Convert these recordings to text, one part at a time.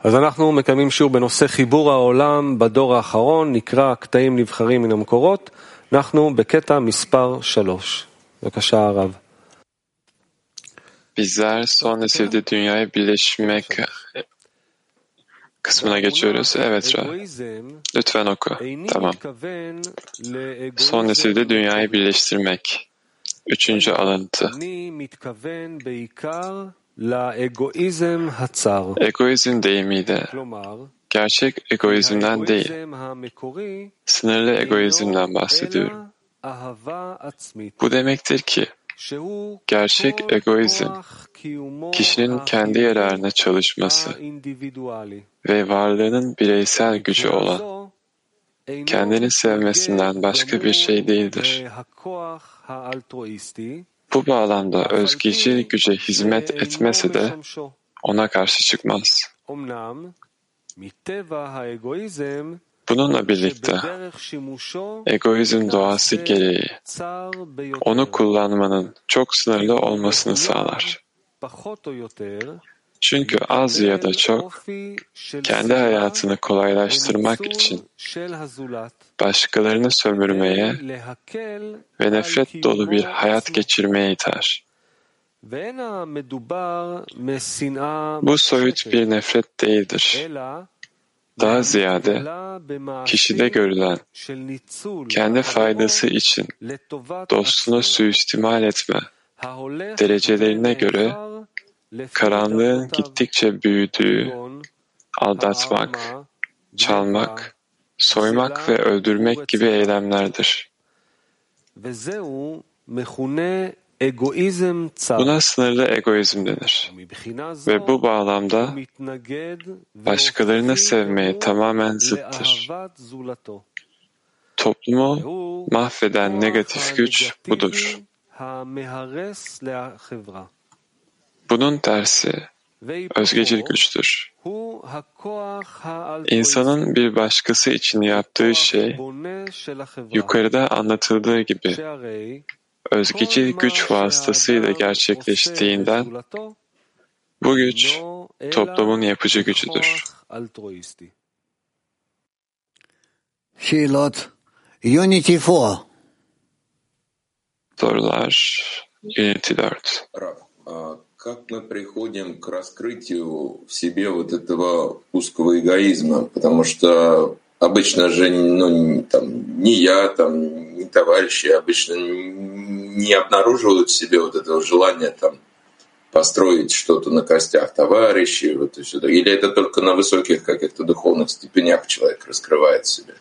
אז אנחנו מקיימים שיעור בנושא חיבור העולם בדור האחרון, נקרא קטעים נבחרים מן המקורות. אנחנו בקטע מספר 3. בבקשה הרב. Bizler son nesilde dünyayı birleşmek kısmına geçiyoruz. Evet Ra. Lütfen oku. Tamam. Son nesilde dünyayı birleştirmek. Üçüncü alıntı. Egoizm deyimiyle gerçek egoizmden değil, sınırlı egoizmden bahsediyorum. Bu demektir ki gerçek egoizm kişinin kendi yararına çalışması ve varlığının bireysel gücü olan kendini sevmesinden başka bir şey değildir. Bu bağlamda özgecil güce hizmet etmese de ona karşı çıkmaz. Bununla birlikte egoizm doğası gereği onu kullanmanın çok sınırlı olmasını sağlar. Çünkü az ya da çok kendi hayatını kolaylaştırmak için başkalarını sömürmeye ve nefret dolu bir hayat geçirmeye iter. Bu soyut bir nefret değildir. Daha ziyade kişide görülen kendi faydası için dostunu suistimal etme derecelerine göre karanlığın gittikçe büyüdüğü, aldatmak, çalmak, soymak ve öldürmek gibi eylemlerdir. Buna sınırlı egoizm denir. Ve bu bağlamda başkalarını sevmeye tamamen zıttır. Toplumu mahveden negatif güç budur. Bunun tersi özgecil güçtür. İnsanın bir başkası için yaptığı şey yukarıda anlatıldığı gibi özgecil güç vasıtasıyla gerçekleştiğinden bu güç toplumun yapıcı gücüdür. Şilot Unity 4 Sorular Unity 4 как мы приходим к раскрытию в себе вот этого узкого эгоизма, потому что обычно же ну, там, ни я, там, ни товарищи обычно не обнаруживают в себе вот этого желания там, построить что-то на костях товарищей, вот и сюда. Или это только на высоких каких-то духовных степенях человек раскрывает себя?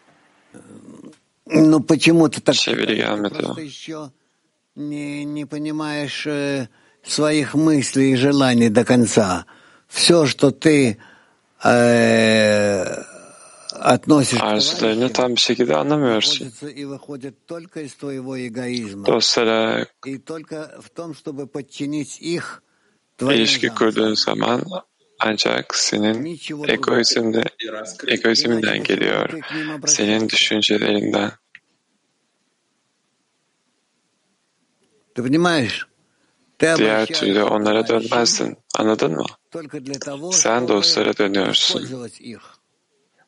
Ну почему ты так gelmedi. Просто еще не, не понимаешь э, своих мыслей и желаний до конца. Все, что ты э, относишь к Arzularını tam bir şekilde anlamıyorsun. находится и выходит только из твоего эгоизма. Dostlara И только в том, чтобы подчинить их твоим ilişki kurduğun zaman ancak senin egoizmde, egoizminden geliyor, senin düşüncelerinden. Ты понимаешь? Ты Diğer türlü обращаешь onlara товарищей dönmezdin. Anladın mı? только для того, Sen чтобы dostlara dönüyorsun. использовать их.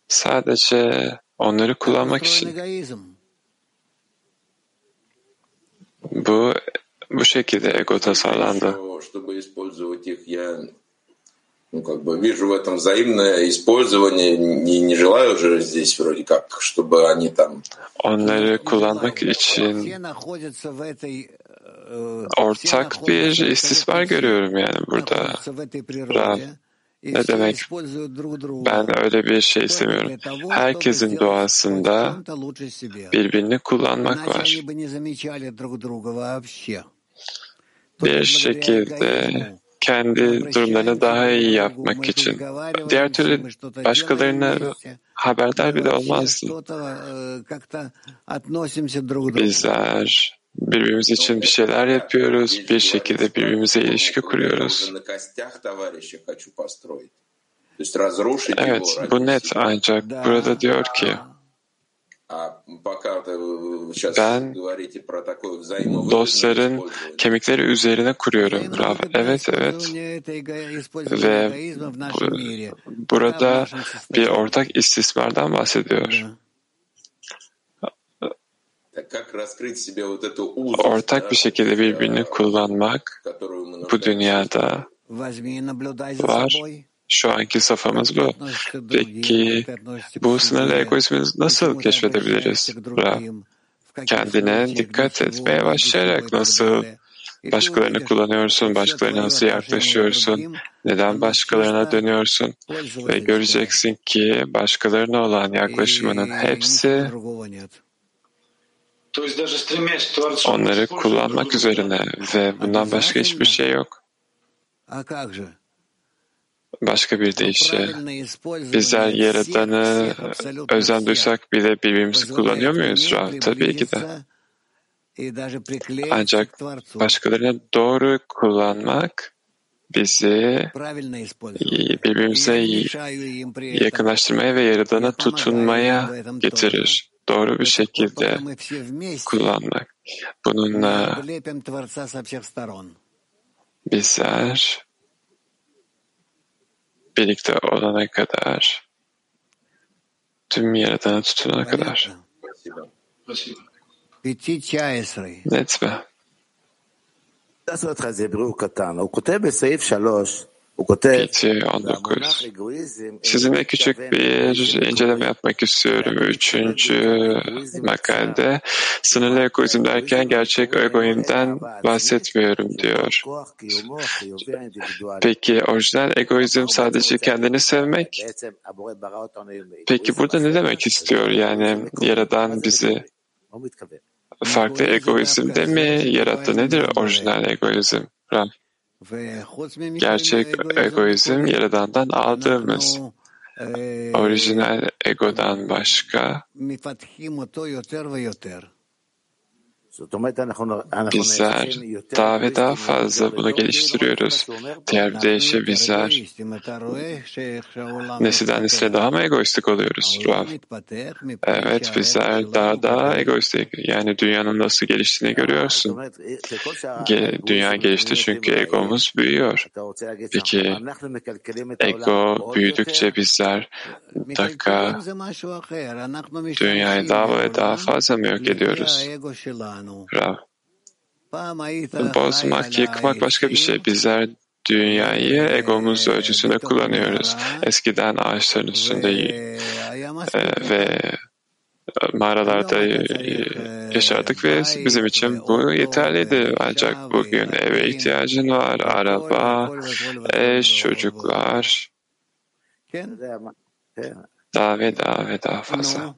Sadece onları kullanmak Устроен için. эгоизм. Bu bu şekilde ego tasarlandı. Что- Чтобы использовать их, я ну, как бы вижу в этом взаимное использование. Не, не желаю же здесь вроде как, чтобы они там Onları kullanmak için ortak bir istismar görüyorum yani burada. Rab, ne demek? Ben öyle bir şey istemiyorum. Herkesin doğasında birbirini kullanmak var. Bir şekilde kendi durumlarını daha iyi yapmak için. Diğer türlü başkalarına haberdar bile olmazdı. Bizler birbirimiz için bir şeyler yapıyoruz, bir şekilde birbirimize ilişki kuruyoruz. Evet, bu net ancak burada diyor ki ben dostların kemikleri üzerine kuruyorum. Rav. Evet, evet. Ve burada bir ortak istismardan bahsediyor. Ortak bir şekilde birbirini kullanmak bu dünyada var. Şu anki safhamız bu. Peki bu sınırlı egoizmi nasıl keşfedebiliriz? Kendine dikkat etmeye başlayarak nasıl başkalarını kullanıyorsun, başkalarına nasıl yaklaşıyorsun, neden başkalarına dönüyorsun? Ve göreceksin ki başkalarına olan yaklaşımının hepsi onları kullanmak üzerine ve bundan başka hiçbir şey yok. Başka bir deyişle bizler Yaradan'ı özen duysak bile birbirimizi kullanıyor muyuz? Tabii ki de. Ancak başkalarına doğru kullanmak bizi birbirimize yakınlaştırmaya ve Yaradan'a tutunmaya getirir. Doğru bir şekilde kullanmak. Bununla bizler birlikte olana kadar, tüm Yaradan'a tutunana kadar. Net mi? PT 19. Sizinle küçük bir inceleme yapmak istiyorum. Üçüncü makalede sınırlı egoizm derken gerçek egoizmden bahsetmiyorum diyor. Peki orijinal egoizm sadece kendini sevmek? Peki burada ne demek istiyor? Yani Yaradan bizi farklı egoizmde mi yarattı? Nedir orijinal egoizm? Ram. Gerçek egoizm Yaradan'dan aldığımız orijinal egodan başka Bizler daha ve daha fazla bunu geliştiriyoruz. Diğer bir deyişle bizler nesilden nesile daha mı egoistik oluyoruz Rav? Evet bizler daha daha egoistik. Yani dünyanın nasıl geliştiğini görüyorsun. Dünya gelişti çünkü egomuz büyüyor. Peki ego büyüdükçe bizler dakika dünyayı daha ve daha fazla mı yok ediyoruz? Rav. Bozmak, yıkmak başka bir şey. Bizler dünyayı egomuz ölçüsünde kullanıyoruz. Eskiden ağaçların üstünde e, ve mağaralarda yaşardık ve bizim için bu yeterliydi. Ancak bugün eve ihtiyacın var, araba, eş, çocuklar. Daha ve daha ve daha fazla.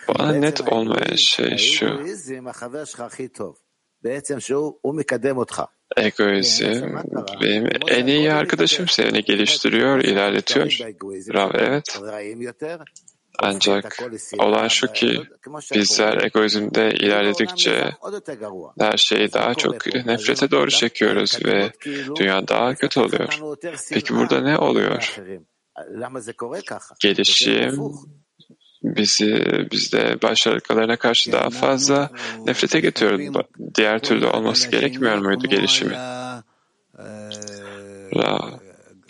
Bana net olmayan şey şu. Egoizm benim en iyi arkadaşım seni geliştiriyor, ilerletiyor. Rav evet. Ancak olan şu ki bizler egoizmde ilerledikçe her şeyi daha çok nefrete doğru çekiyoruz ve dünya daha kötü oluyor. Peki burada ne oluyor? Gelişim bizi bizde başarılarına karşı daha fazla nefrete getiriyor. Diğer türlü olması gerekmiyor muydu gelişimi?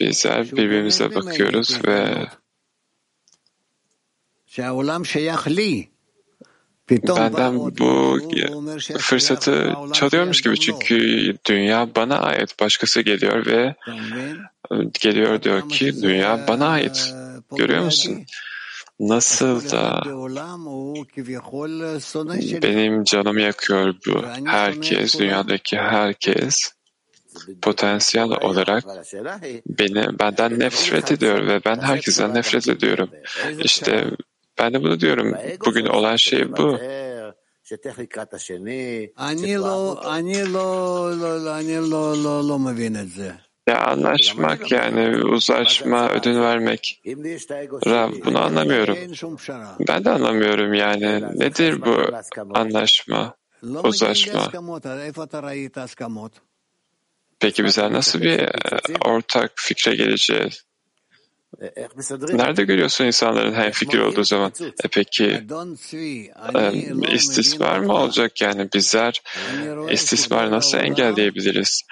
Bizler birbirimize bakıyoruz ve benden bu fırsatı çalıyormuş gibi çünkü dünya bana ait. Başkası geliyor ve geliyor diyor ki dünya bana ait. Görüyor musun? Nasıl da benim canımı yakıyor bu. Herkes, dünyadaki herkes potansiyel olarak beni benden nefret ediyor ve ben herkesten nefret ediyorum. İşte ben de bunu diyorum. Bugün olan şey bu. Ya anlaşmak yani uzlaşma, ödün vermek. Rab bunu anlamıyorum. Ben de anlamıyorum yani. Nedir bu anlaşma, uzlaşma? Peki bize nasıl bir ortak fikre geleceğiz? Nerede görüyorsun insanların hem fikir olduğu zaman? E peki e, istismar mı olacak yani bizler istismar nasıl engelleyebiliriz?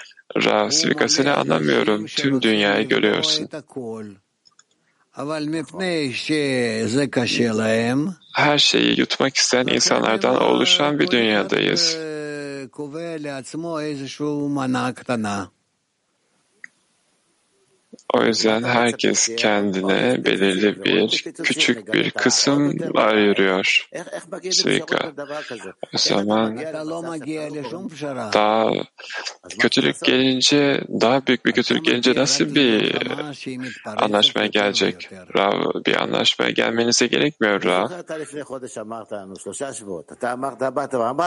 Rav Svikasını anlamıyorum. Tüm dünyayı görüyorsun. Her şeyi yutmak isteyen insanlardan oluşan bir dünyadayız. O yüzden herkes kendine belirli bir küçük bir kısım ayırıyor. Svika. O zaman daha kötülük gelince, daha büyük bir kötülük gelince nasıl bir anlaşmaya gelecek? Rav, bir anlaşmaya gelmenize gerekmiyor Rav.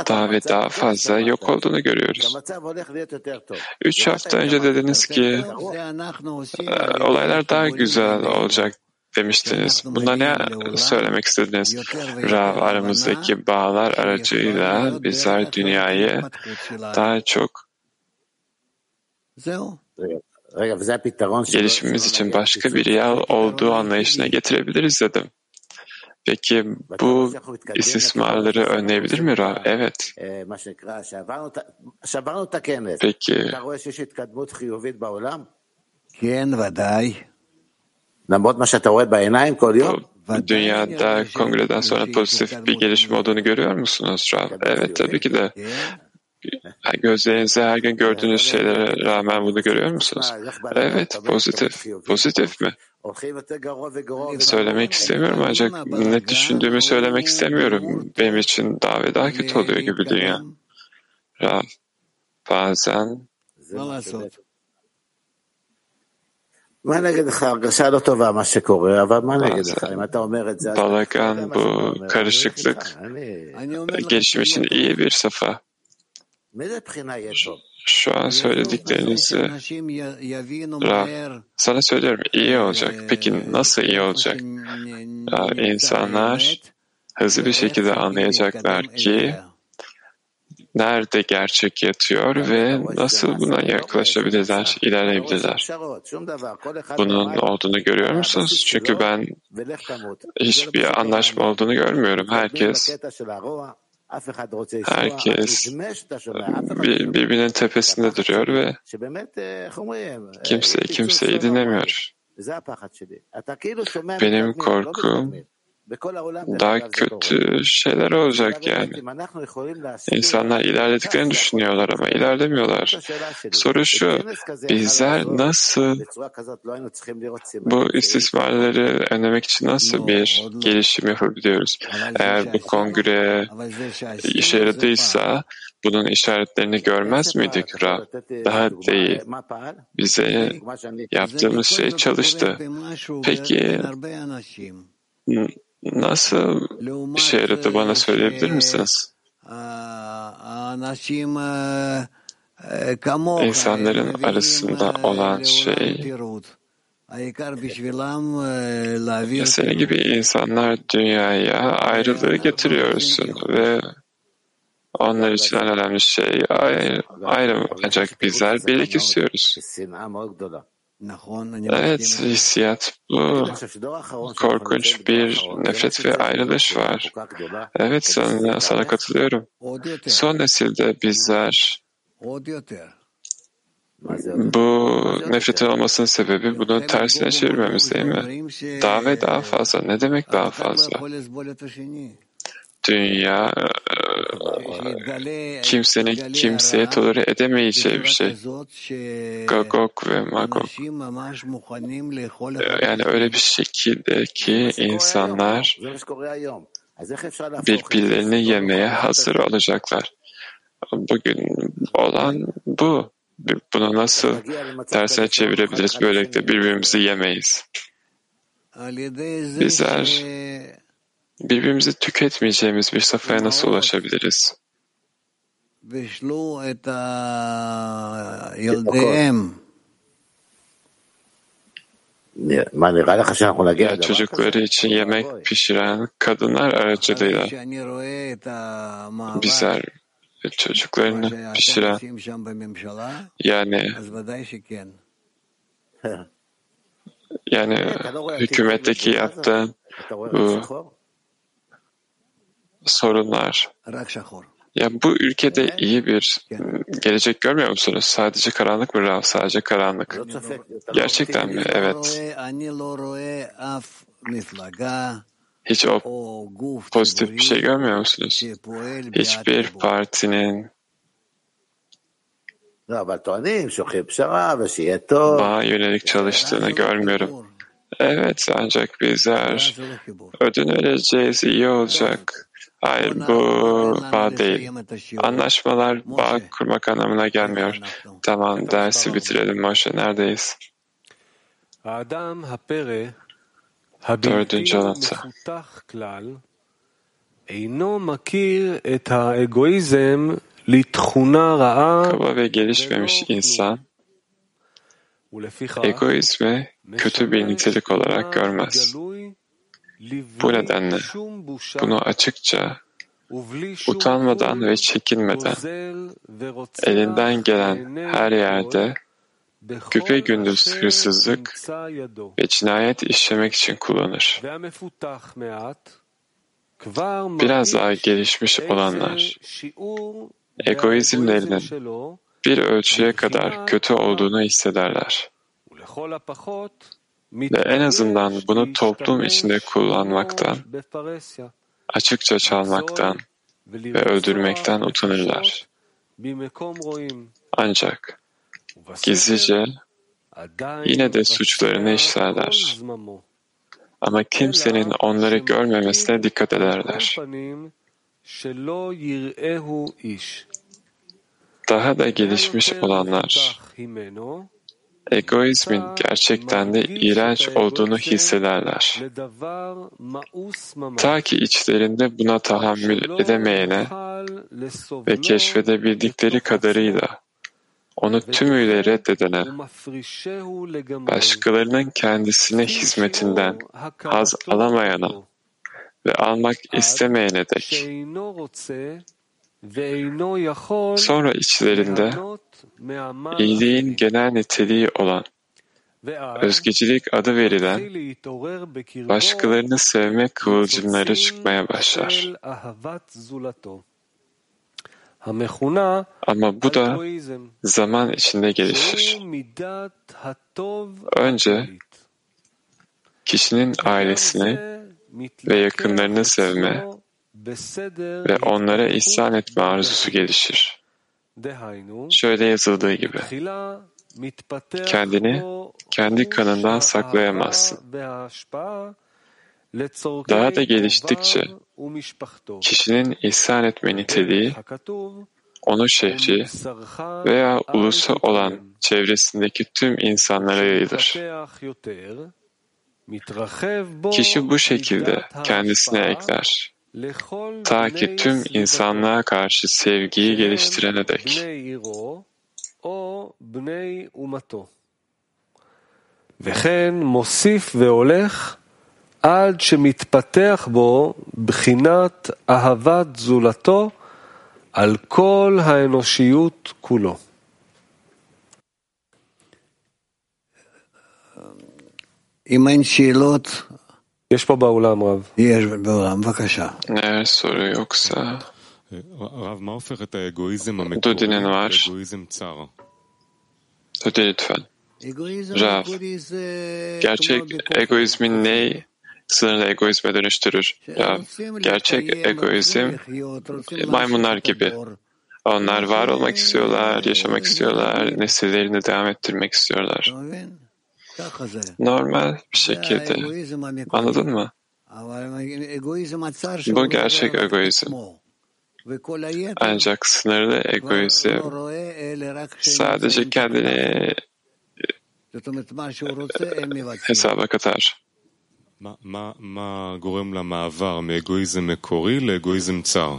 Daha ve daha fazla yok olduğunu görüyoruz. Üç hafta önce dediniz ki olaylar daha güzel olacak demiştiniz. Bunda ne söylemek istediniz? Rav aramızdaki bağlar aracıyla bizler dünyayı daha çok gelişimimiz için başka bir yol olduğu anlayışına getirebiliriz dedim. Peki bu istismarları önleyebilir mi Rav? Evet. Peki Dünyada kongreden sonra pozitif bir gelişme olduğunu görüyor musunuz Rav? Evet tabii ki de. Gözlerinizde her gün gördüğünüz şeylere rağmen bunu görüyor musunuz? Evet, pozitif. Pozitif mi? Söylemek istemiyorum ancak ne düşündüğümü söylemek istemiyorum. Benim için daha ve daha kötü oluyor gibi dünya. Rav, bazen Balagan bu karışıklık gelişim için iyi bir safa. Şu an söylediklerinizi sana söylüyorum iyi olacak. Peki nasıl iyi olacak? İnsanlar hızlı bir şekilde anlayacaklar ki nerede gerçek yatıyor ve nasıl buna yaklaşabilirler, ilerleyebilirler. Bunun olduğunu görüyor musunuz? Çünkü ben hiçbir anlaşma olduğunu görmüyorum. Herkes Herkes birbirinin tepesinde duruyor ve kimse kimseyi dinlemiyor. Benim korkum daha kötü şeyler olacak yani. İnsanlar ilerlediklerini düşünüyorlar ama ilerlemiyorlar. Soru şu, bizler nasıl bu istismarları önlemek için nasıl bir gelişim yapabiliyoruz? Eğer bu kongre işe yaradıysa bunun işaretlerini görmez miydik Ra? Daha değil. Bize yaptığımız şey çalıştı. Peki Nasıl işe yaradı bana söyleyebilir misiniz? İnsanların arasında olan şey ya senin gibi insanlar dünyaya ayrılığı getiriyorsun ve onlar için en önemli şey ayrı, ancak bizler birlik istiyoruz. Evet, hissiyat bu. Korkunç bir nefret ve ayrılış var. Evet, sana, sana katılıyorum. Son nesilde bizler bu nefretin olmasının sebebi bunu tersine çevirmemiz değil mi? Daha ve daha fazla. Ne demek daha fazla? Dünya kimsenin kimseye tolere edemeyeceği bir şey. Gagog ve Magog. Yani öyle bir şekilde ki insanlar birbirlerini yemeye hazır olacaklar. Bugün olan bu. Bunu nasıl tersine çevirebiliriz? Böylelikle birbirimizi yemeyiz. Bizler birbirimizi tüketmeyeceğimiz bir safhaya nasıl ulaşabiliriz? Ya çocukları için yemek pişiren kadınlar aracılığıyla bizler çocuklarını pişiren yani Yani hükümetteki yaptığın bu sorunlar. Ya bu ülkede iyi bir gelecek görmüyor musunuz? Sadece karanlık mı Rav? Sadece karanlık. Gerçekten mi? Evet. Hiç o pozitif bir şey görmüyor musunuz? Hiçbir partinin bana yönelik çalıştığını görmüyorum. Evet ancak bizler ödün vereceğiz, iyi olacak. Hayır bu bağ değil. Anlaşmalar bağ kurmak anlamına gelmiyor. Tamam dersi bitirelim. Moşe neredeyiz? Dördüncü alıntı. Kaba ve gelişmemiş insan egoizmi kötü bir nitelik olarak görmez. Bu nedenle bunu açıkça, utanmadan ve çekinmeden, elinden gelen her yerde güpe gündüz hırsızlık ve cinayet işlemek için kullanır. Biraz daha gelişmiş olanlar, egoizmlerinin bir ölçüye kadar kötü olduğunu hissederler. Ve en azından bunu toplum içinde kullanmaktan, açıkça çalmaktan ve öldürmekten utanırlar. Ancak gizlice yine de suçlarını işlerler. Ama kimsenin onları görmemesine dikkat ederler. Daha da gelişmiş olanlar, egoizmin gerçekten de iğrenç olduğunu hissederler. Ta ki içlerinde buna tahammül edemeyene ve keşfedebildikleri kadarıyla onu tümüyle reddedene, başkalarının kendisine hizmetinden haz alamayana ve almak istemeyene dek Sonra içlerinde iyiliğin genel niteliği olan özgecilik adı verilen başkalarını sevme kıvılcımları çıkmaya başlar. Ama bu da zaman içinde gelişir. Önce kişinin ailesini ve yakınlarını sevme ve onlara ihsan etme arzusu gelişir. Şöyle yazıldığı gibi, kendini kendi kanından saklayamazsın. Daha da geliştikçe kişinin ihsan etme niteliği onu şehri veya ulusu olan çevresindeki tüm insanlara yayılır. Kişi bu şekilde kendisine ekler. Ta ki tüm insanlığa karşı sevgiyi geliştirene dek. וכן מוסיף והולך עד שמתפתח בו בחינת אהבת זולתו על כל האנושיות כולו. אם אין שאלות, יש פה באולם רב. יש באולם, בבקשה. Eğer soru yoksa רב, מה הופך את האגואיזם Dudinin המקורי var. לאגואיזם צר? Dudi lütfen. Egoizm Rav, is, e, Gerçek egoizmin neyi sınırlı egoizme dönüştürür? Ya, gerçek egoizm maymunlar gibi. Onlar var olmak istiyorlar, yaşamak istiyorlar, nesillerini devam ettirmek istiyorlar. Normal bir şekilde. Anladın mı? Bu gerçek egoizm. Ancak sınırlı egoizm sadece kendini hesaba katar. מה, מה, מה גורם למעבר מאגואיזם מקורי לאגואיזם צר?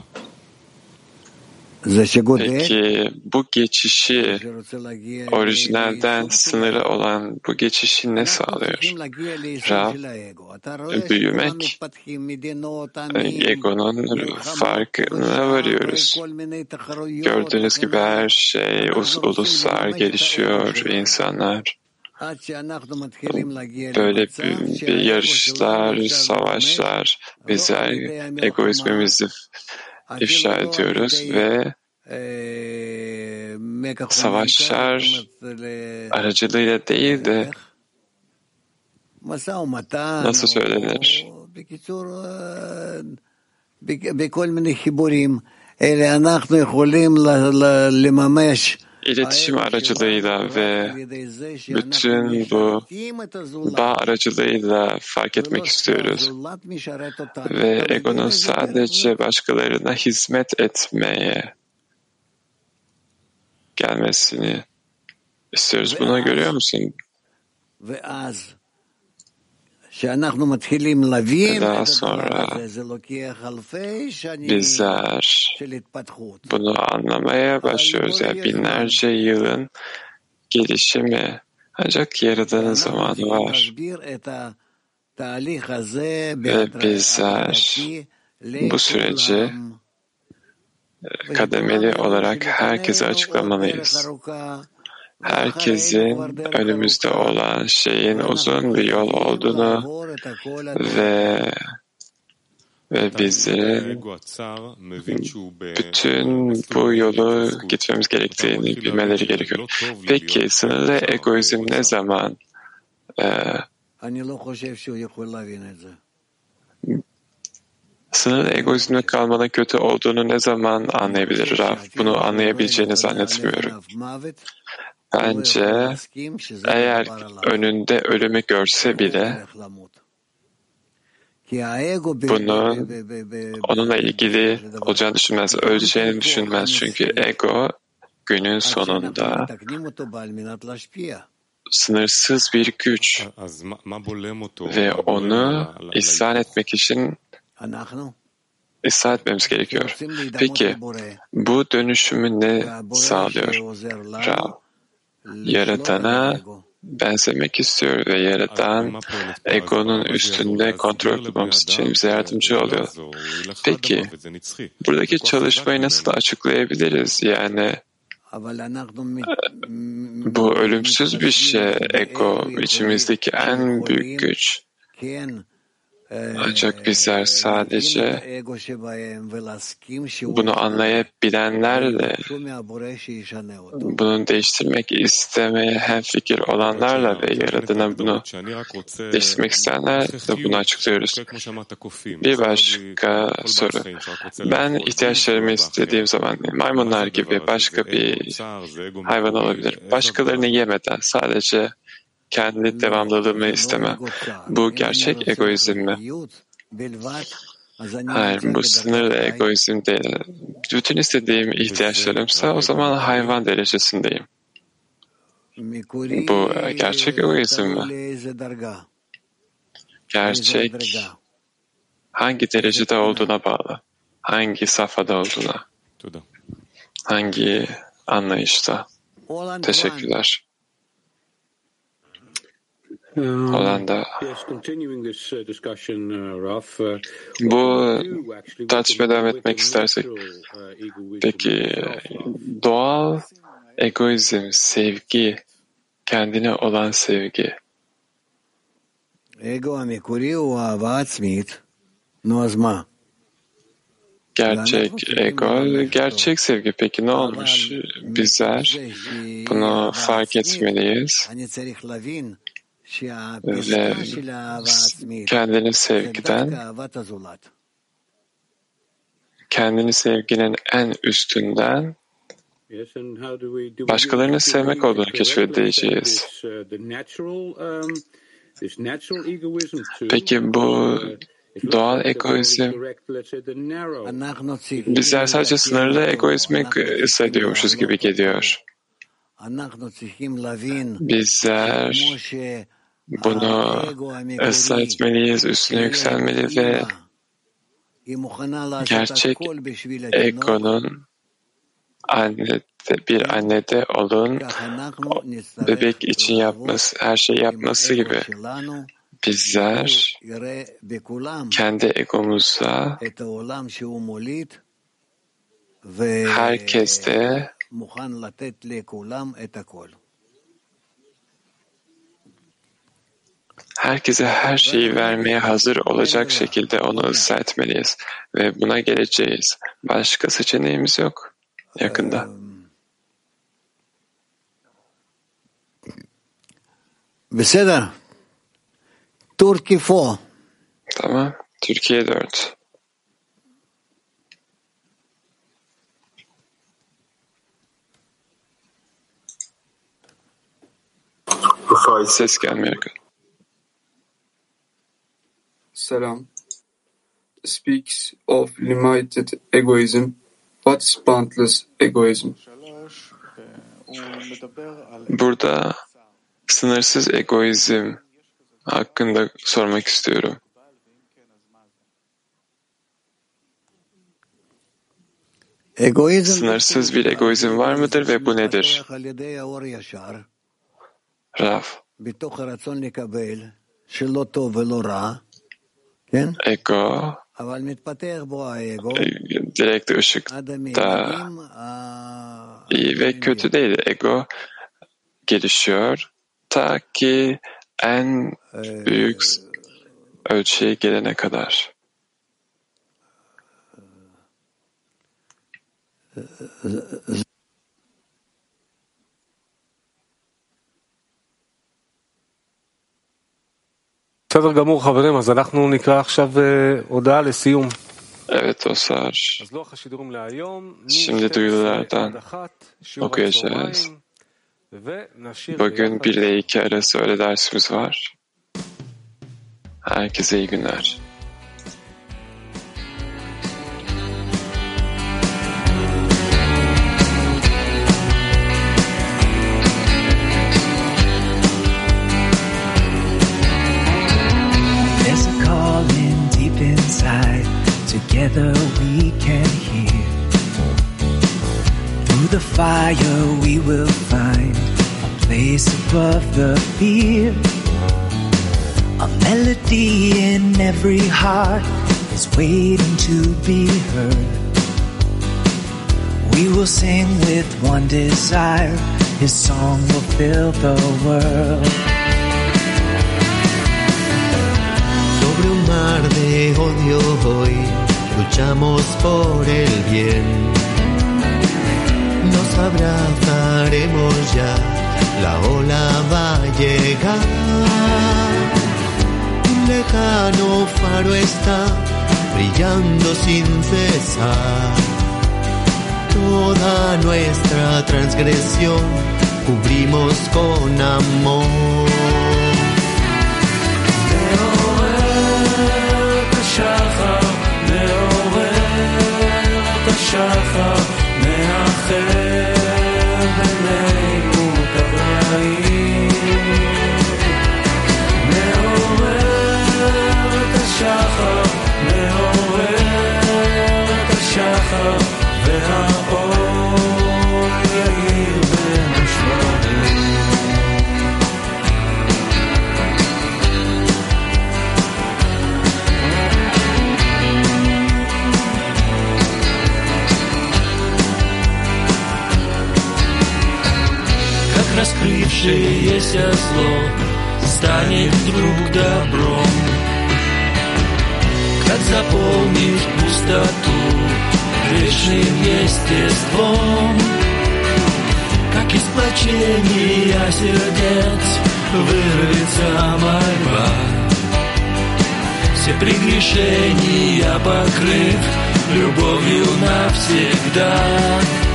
Peki bu geçişi orijinalden sınırlı olan bu geçişi ne sağlıyor? Rab, büyümek, egonun farkına varıyoruz. Gördüğünüz gibi her şey us uluslar gelişiyor, insanlar böyle bir, bir yarışlar, savaşlar, bizler egoizmimizi ifşa ediyoruz ve savaşlar aracılığıyla değil de nasıl söylenir? İletişim aracılığıyla ve bütün bu bağ aracılığıyla fark etmek istiyoruz. Ve egonun sadece başkalarına hizmet etmeye gelmesini istiyoruz. Bunu görüyor musun? Daha sonra bizler bunu anlamaya başlıyoruz. Yani binlerce yılın gelişimi. Ancak Yaradan'ın zamanı var. Ve bizler bu süreci kademeli olarak herkese açıklamalıyız herkesin önümüzde olan şeyin uzun bir yol olduğunu ve ve bizim bütün bu yolu gitmemiz gerektiğini bilmeleri gerekiyor. Peki sınırlı egoizm ne zaman e, sınırlı egoizmde kalmanın kötü olduğunu ne zaman anlayabilir Raf? Bunu anlayabileceğini zannetmiyorum. Bence eğer önünde ölümü görse bile bunun onunla ilgili olacağını düşünmez, öleceğini düşünmez. Çünkü ego günün sonunda sınırsız bir güç ve onu isyan etmek için ısrar etmemiz gerekiyor. Peki bu dönüşümü ne sağlıyor? Ra, yaratana benzemek istiyor ve yaratan egonun üstünde kontrol kurmamız için bize yardımcı oluyor. Peki, buradaki çalışmayı nasıl açıklayabiliriz? Yani bu ölümsüz bir şey, ego, içimizdeki en büyük güç. Ancak bizler sadece bunu anlayabilenlerle, bunu değiştirmek istemeye hem fikir olanlarla ve Yaradan'a bunu değiştirmek isteyenlerle bunu açıklıyoruz. Bir başka soru. Ben ihtiyaçlarımı istediğim zaman maymunlar gibi başka bir hayvan olabilir. Başkalarını yemeden sadece kendi devamlılığımı istemem. Bu gerçek egoizm mi? Hayır, bu sınırlı egoizm değil. Bütün istediğim ihtiyaçlarımsa o zaman hayvan derecesindeyim. Bu gerçek egoizm mi? Gerçek hangi derecede olduğuna bağlı. Hangi safhada olduğuna. Hangi anlayışta. Teşekkürler. Hollanda. Bu tartışmaya devam etmek istersek, peki doğal egoizm, sevgi, kendine olan sevgi. Gerçek ego, gerçek sevgi. Peki ne olmuş? Bizler? Bunu fark etmeliyiz ve kendini sevgiden kendini sevginin en üstünden başkalarını sevmek olduğunu keşfedeceğiz. Peki bu doğal egoizm bizler sadece sınırlı egoizmi hissediyormuşuz gibi geliyor. Bizler bunu ıslah etmeliyiz, üstüne yükselmeli ve gerçek egonun annede, bir annede olun, bebek için yapması, her şey yapması gibi bizler kendi egomuza herkeste herkese her şeyi vermeye hazır olacak şekilde onu ısrar etmeliyiz ve buna geleceğiz. Başka seçeneğimiz yok yakında. Beseder. Türkiye 4. Tamam. Türkiye 4. Ses gelmiyor. Salam speaks of limited egoism. What's boundless egoism? Burada sınırsız egoizm hakkında sormak istiyorum. Egoizm Sınırsız bir egoizm var mıdır ve bu nedir? Raf. Ego direkt ışıkta iyi ve kötü değil. Ego gelişiyor ta ki en büyük ölçüye gelene kadar. בסדר גמור חברים, אז אנחנו נקרא עכשיו הודעה לסיום. Evet dostlar. Şimdi duyurulardan okuyacağız. Bugün 1 ile 2 arası öyle dersimiz var. Herkese iyi günler. Fire we will find a place above the fear. A melody in every heart is waiting to be heard. We will sing with one desire. His song will fill the world. Sobre un mar de odio hoy luchamos por el bien. Nos abrazaremos ya, la ola va a llegar. Un lejano faro está brillando sin cesar. Toda nuestra transgresión cubrimos con amor. השחר, Oh раскрывшееся зло станет вдруг добром, как заполнишь пустоту грешным естеством, как из плачения сердец вырвется мольба. Все прегрешения покрыв любовью навсегда.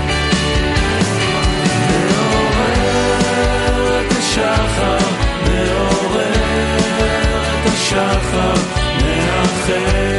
השחר מעורר את השחר מאחר